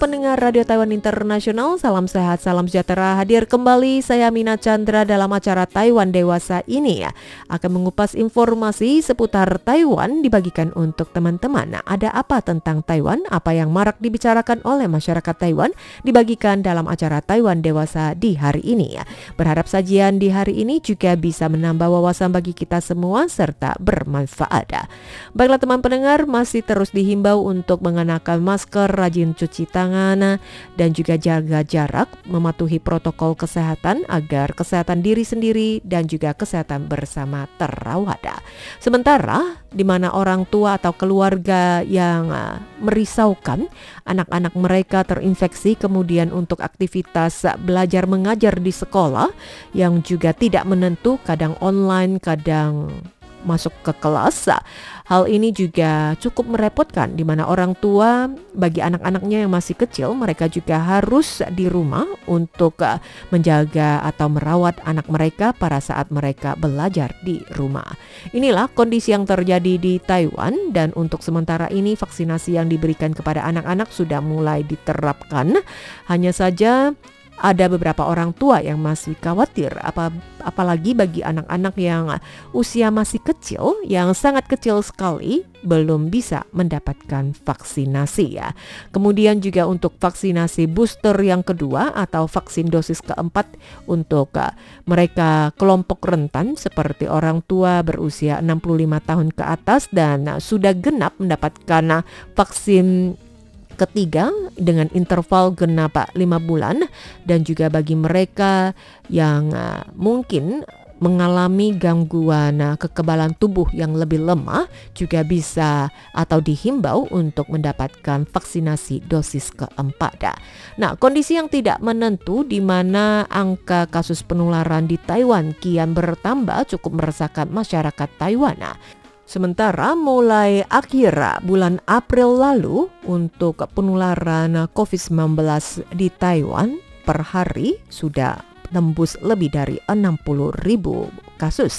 pendengar Radio Taiwan Internasional, salam sehat, salam sejahtera. Hadir kembali saya Mina Chandra dalam acara Taiwan Dewasa ini ya. Akan mengupas informasi seputar Taiwan dibagikan untuk teman-teman. Nah, ada apa tentang Taiwan? Apa yang marak dibicarakan oleh masyarakat Taiwan dibagikan dalam acara Taiwan Dewasa di hari ini ya. Berharap sajian di hari ini juga bisa menambah wawasan bagi kita semua serta bermanfaat. Baiklah teman pendengar, masih terus dihimbau untuk mengenakan masker, rajin cuci tangan, dan juga jaga jarak, mematuhi protokol kesehatan agar kesehatan diri sendiri dan juga kesehatan bersama terawat. Sementara di mana orang tua atau keluarga yang uh, merisaukan anak-anak mereka terinfeksi kemudian untuk aktivitas belajar mengajar di sekolah yang juga tidak menentu, kadang online, kadang masuk ke kelas. Hal ini juga cukup merepotkan di mana orang tua bagi anak-anaknya yang masih kecil mereka juga harus di rumah untuk uh, menjaga atau merawat anak mereka pada saat mereka belajar di rumah. Inilah kondisi yang terjadi di Taiwan dan untuk sementara ini vaksinasi yang diberikan kepada anak-anak sudah mulai diterapkan. Hanya saja ada beberapa orang tua yang masih khawatir apa apalagi bagi anak-anak yang usia masih kecil yang sangat kecil sekali belum bisa mendapatkan vaksinasi ya. Kemudian juga untuk vaksinasi booster yang kedua atau vaksin dosis keempat untuk uh, mereka kelompok rentan seperti orang tua berusia 65 tahun ke atas dan uh, sudah genap mendapatkan uh, vaksin ketiga dengan interval genap 5 bulan dan juga bagi mereka yang uh, mungkin mengalami gangguan uh, kekebalan tubuh yang lebih lemah juga bisa atau dihimbau untuk mendapatkan vaksinasi dosis keempat. Nah, kondisi yang tidak menentu di mana angka kasus penularan di Taiwan kian bertambah cukup meresahkan masyarakat Taiwan. Sementara mulai akhir bulan April lalu untuk penularan COVID-19 di Taiwan per hari sudah tembus lebih dari 60 ribu kasus.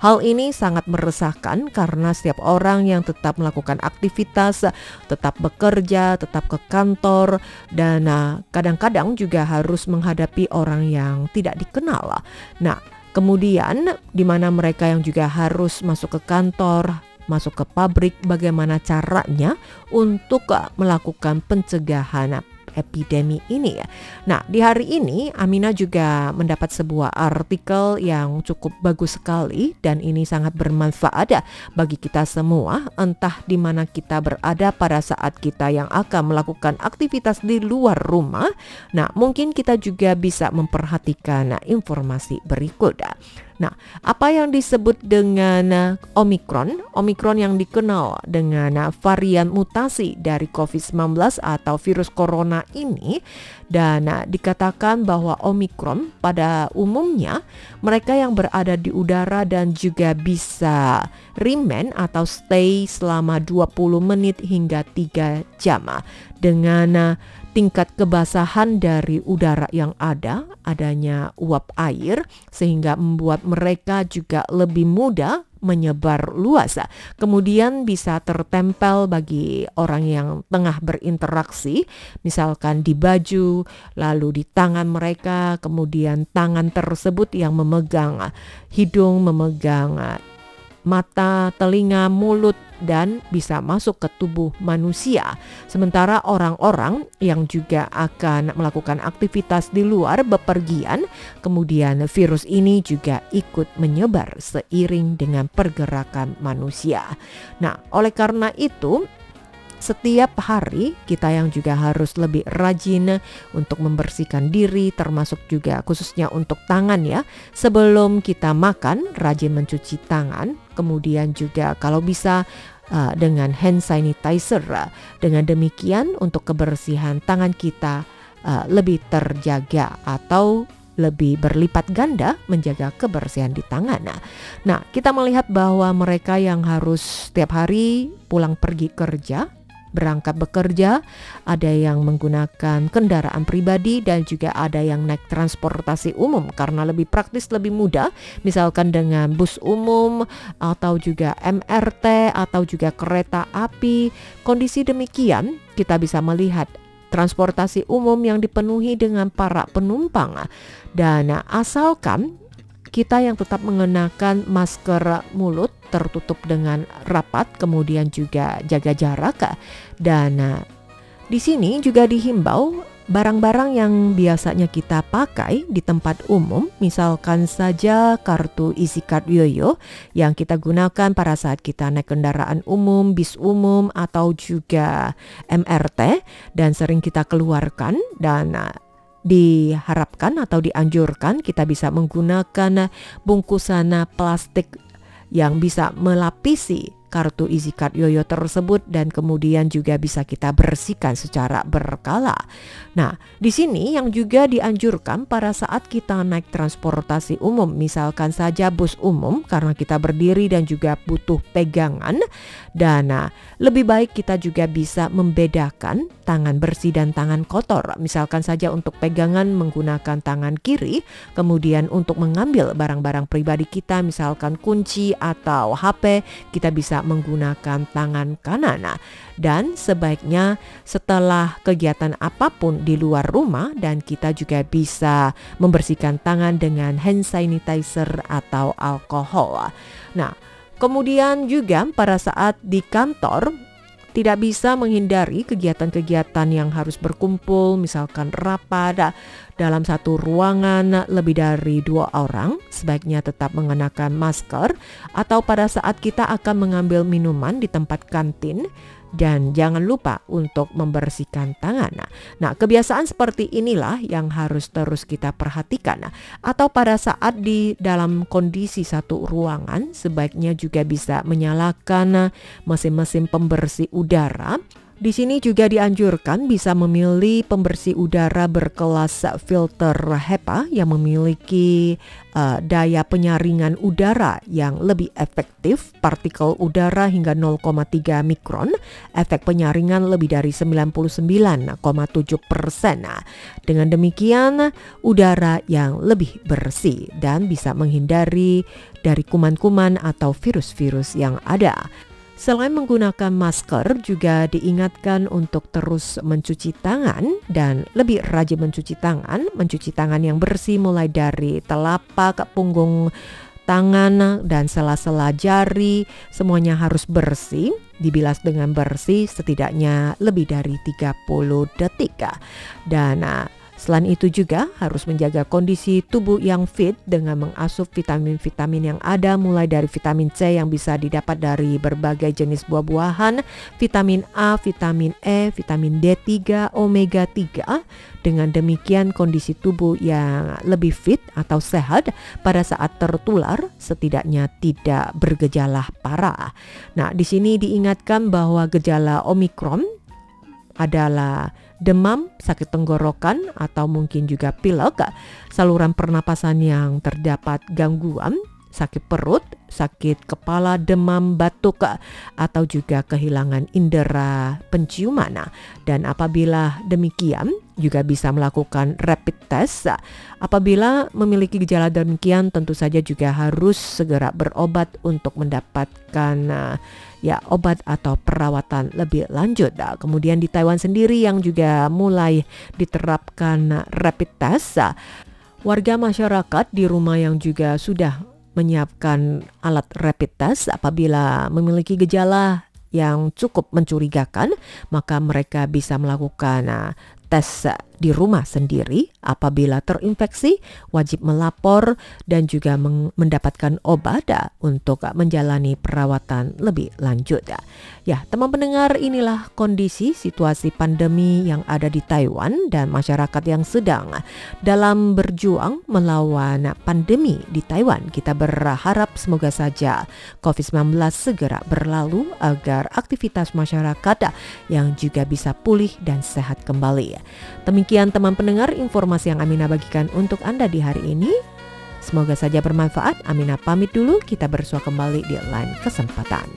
Hal ini sangat meresahkan karena setiap orang yang tetap melakukan aktivitas, tetap bekerja, tetap ke kantor, dan ah, kadang-kadang juga harus menghadapi orang yang tidak dikenal. Nah, Kemudian di mana mereka yang juga harus masuk ke kantor, masuk ke pabrik, bagaimana caranya untuk melakukan pencegahan epidemi ini ya. Nah, di hari ini Amina juga mendapat sebuah artikel yang cukup bagus sekali dan ini sangat bermanfaat ya bagi kita semua entah di mana kita berada pada saat kita yang akan melakukan aktivitas di luar rumah. Nah, mungkin kita juga bisa memperhatikan informasi berikut. Nah, apa yang disebut dengan uh, Omikron? Omikron yang dikenal dengan uh, varian mutasi dari COVID-19 atau virus corona ini dan uh, dikatakan bahwa Omikron pada umumnya mereka yang berada di udara dan juga bisa remain atau stay selama 20 menit hingga 3 jam dengan tingkat kebasahan dari udara yang ada, adanya uap air, sehingga membuat mereka juga lebih mudah menyebar luas. Kemudian bisa tertempel bagi orang yang tengah berinteraksi, misalkan di baju, lalu di tangan mereka, kemudian tangan tersebut yang memegang hidung, memegang mata, telinga, mulut, dan bisa masuk ke tubuh manusia. Sementara orang-orang yang juga akan melakukan aktivitas di luar bepergian, kemudian virus ini juga ikut menyebar seiring dengan pergerakan manusia. Nah, oleh karena itu, setiap hari kita yang juga harus lebih rajin untuk membersihkan diri termasuk juga khususnya untuk tangan ya sebelum kita makan rajin mencuci tangan kemudian juga kalau bisa uh, dengan hand sanitizer dengan demikian untuk kebersihan tangan kita uh, lebih terjaga atau lebih berlipat ganda menjaga kebersihan di tangan. Nah, kita melihat bahwa mereka yang harus setiap hari pulang pergi kerja berangkat bekerja, ada yang menggunakan kendaraan pribadi dan juga ada yang naik transportasi umum karena lebih praktis, lebih mudah, misalkan dengan bus umum atau juga MRT atau juga kereta api. Kondisi demikian kita bisa melihat transportasi umum yang dipenuhi dengan para penumpang dan asalkan kita yang tetap mengenakan masker mulut tertutup dengan rapat kemudian juga jaga jarak dan di sini juga dihimbau Barang-barang yang biasanya kita pakai di tempat umum, misalkan saja kartu isi card Yoyo yang kita gunakan pada saat kita naik kendaraan umum, bis umum atau juga MRT dan sering kita keluarkan dan uh, diharapkan atau dianjurkan kita bisa menggunakan bungkusan plastik yang bisa melapisi kartu Easy Card Yoyo tersebut dan kemudian juga bisa kita bersihkan secara berkala. Nah, di sini yang juga dianjurkan pada saat kita naik transportasi umum, misalkan saja bus umum karena kita berdiri dan juga butuh pegangan dan nah, lebih baik kita juga bisa membedakan tangan bersih dan tangan kotor. Misalkan saja untuk pegangan menggunakan tangan kiri, kemudian untuk mengambil barang-barang pribadi kita misalkan kunci atau HP, kita bisa menggunakan tangan kanan. Dan sebaiknya setelah kegiatan apa pun di luar rumah dan kita juga bisa membersihkan tangan dengan hand sanitizer atau alkohol. Nah, kemudian juga pada saat di kantor tidak bisa menghindari kegiatan-kegiatan yang harus berkumpul, misalkan rapat dalam satu ruangan lebih dari dua orang, sebaiknya tetap mengenakan masker, atau pada saat kita akan mengambil minuman di tempat kantin, dan jangan lupa untuk membersihkan tangan. Nah, kebiasaan seperti inilah yang harus terus kita perhatikan. Atau pada saat di dalam kondisi satu ruangan, sebaiknya juga bisa menyalakan mesin-mesin pembersih udara di sini juga dianjurkan bisa memilih pembersih udara berkelas filter HEPA yang memiliki uh, daya penyaringan udara yang lebih efektif, partikel udara hingga 0,3 mikron, efek penyaringan lebih dari 99,7 persen. Dengan demikian, udara yang lebih bersih dan bisa menghindari dari kuman-kuman atau virus-virus yang ada. Selain menggunakan masker, juga diingatkan untuk terus mencuci tangan dan lebih rajin mencuci tangan, mencuci tangan yang bersih mulai dari telapak, punggung tangan dan sela-sela jari, semuanya harus bersih, dibilas dengan bersih setidaknya lebih dari 30 detik. Dan Selain itu juga harus menjaga kondisi tubuh yang fit dengan mengasup vitamin-vitamin yang ada mulai dari vitamin C yang bisa didapat dari berbagai jenis buah-buahan, vitamin A, vitamin E, vitamin D3, omega 3. Dengan demikian kondisi tubuh yang lebih fit atau sehat pada saat tertular setidaknya tidak bergejala parah. Nah, di sini diingatkan bahwa gejala Omikron adalah demam, sakit tenggorokan, atau mungkin juga pilek, saluran pernapasan yang terdapat gangguan, sakit perut, sakit kepala, demam, batuk, atau juga kehilangan indera penciuman. Dan apabila demikian, juga bisa melakukan rapid test. Apabila memiliki gejala demikian, tentu saja juga harus segera berobat untuk mendapatkan ya obat atau perawatan lebih lanjut. Kemudian di Taiwan sendiri yang juga mulai diterapkan rapid test, warga masyarakat di rumah yang juga sudah menyiapkan alat rapid test apabila memiliki gejala yang cukup mencurigakan, maka mereka bisa melakukan tes di rumah sendiri apabila terinfeksi wajib melapor dan juga mendapatkan obat untuk menjalani perawatan lebih lanjut. Ya, teman pendengar inilah kondisi situasi pandemi yang ada di Taiwan dan masyarakat yang sedang dalam berjuang melawan pandemi di Taiwan. Kita berharap semoga saja COVID-19 segera berlalu agar aktivitas masyarakat yang juga bisa pulih dan sehat kembali. Demikian teman pendengar informasi yang Amina bagikan untuk Anda di hari ini. Semoga saja bermanfaat. Amina pamit dulu, kita bersua kembali di lain kesempatan.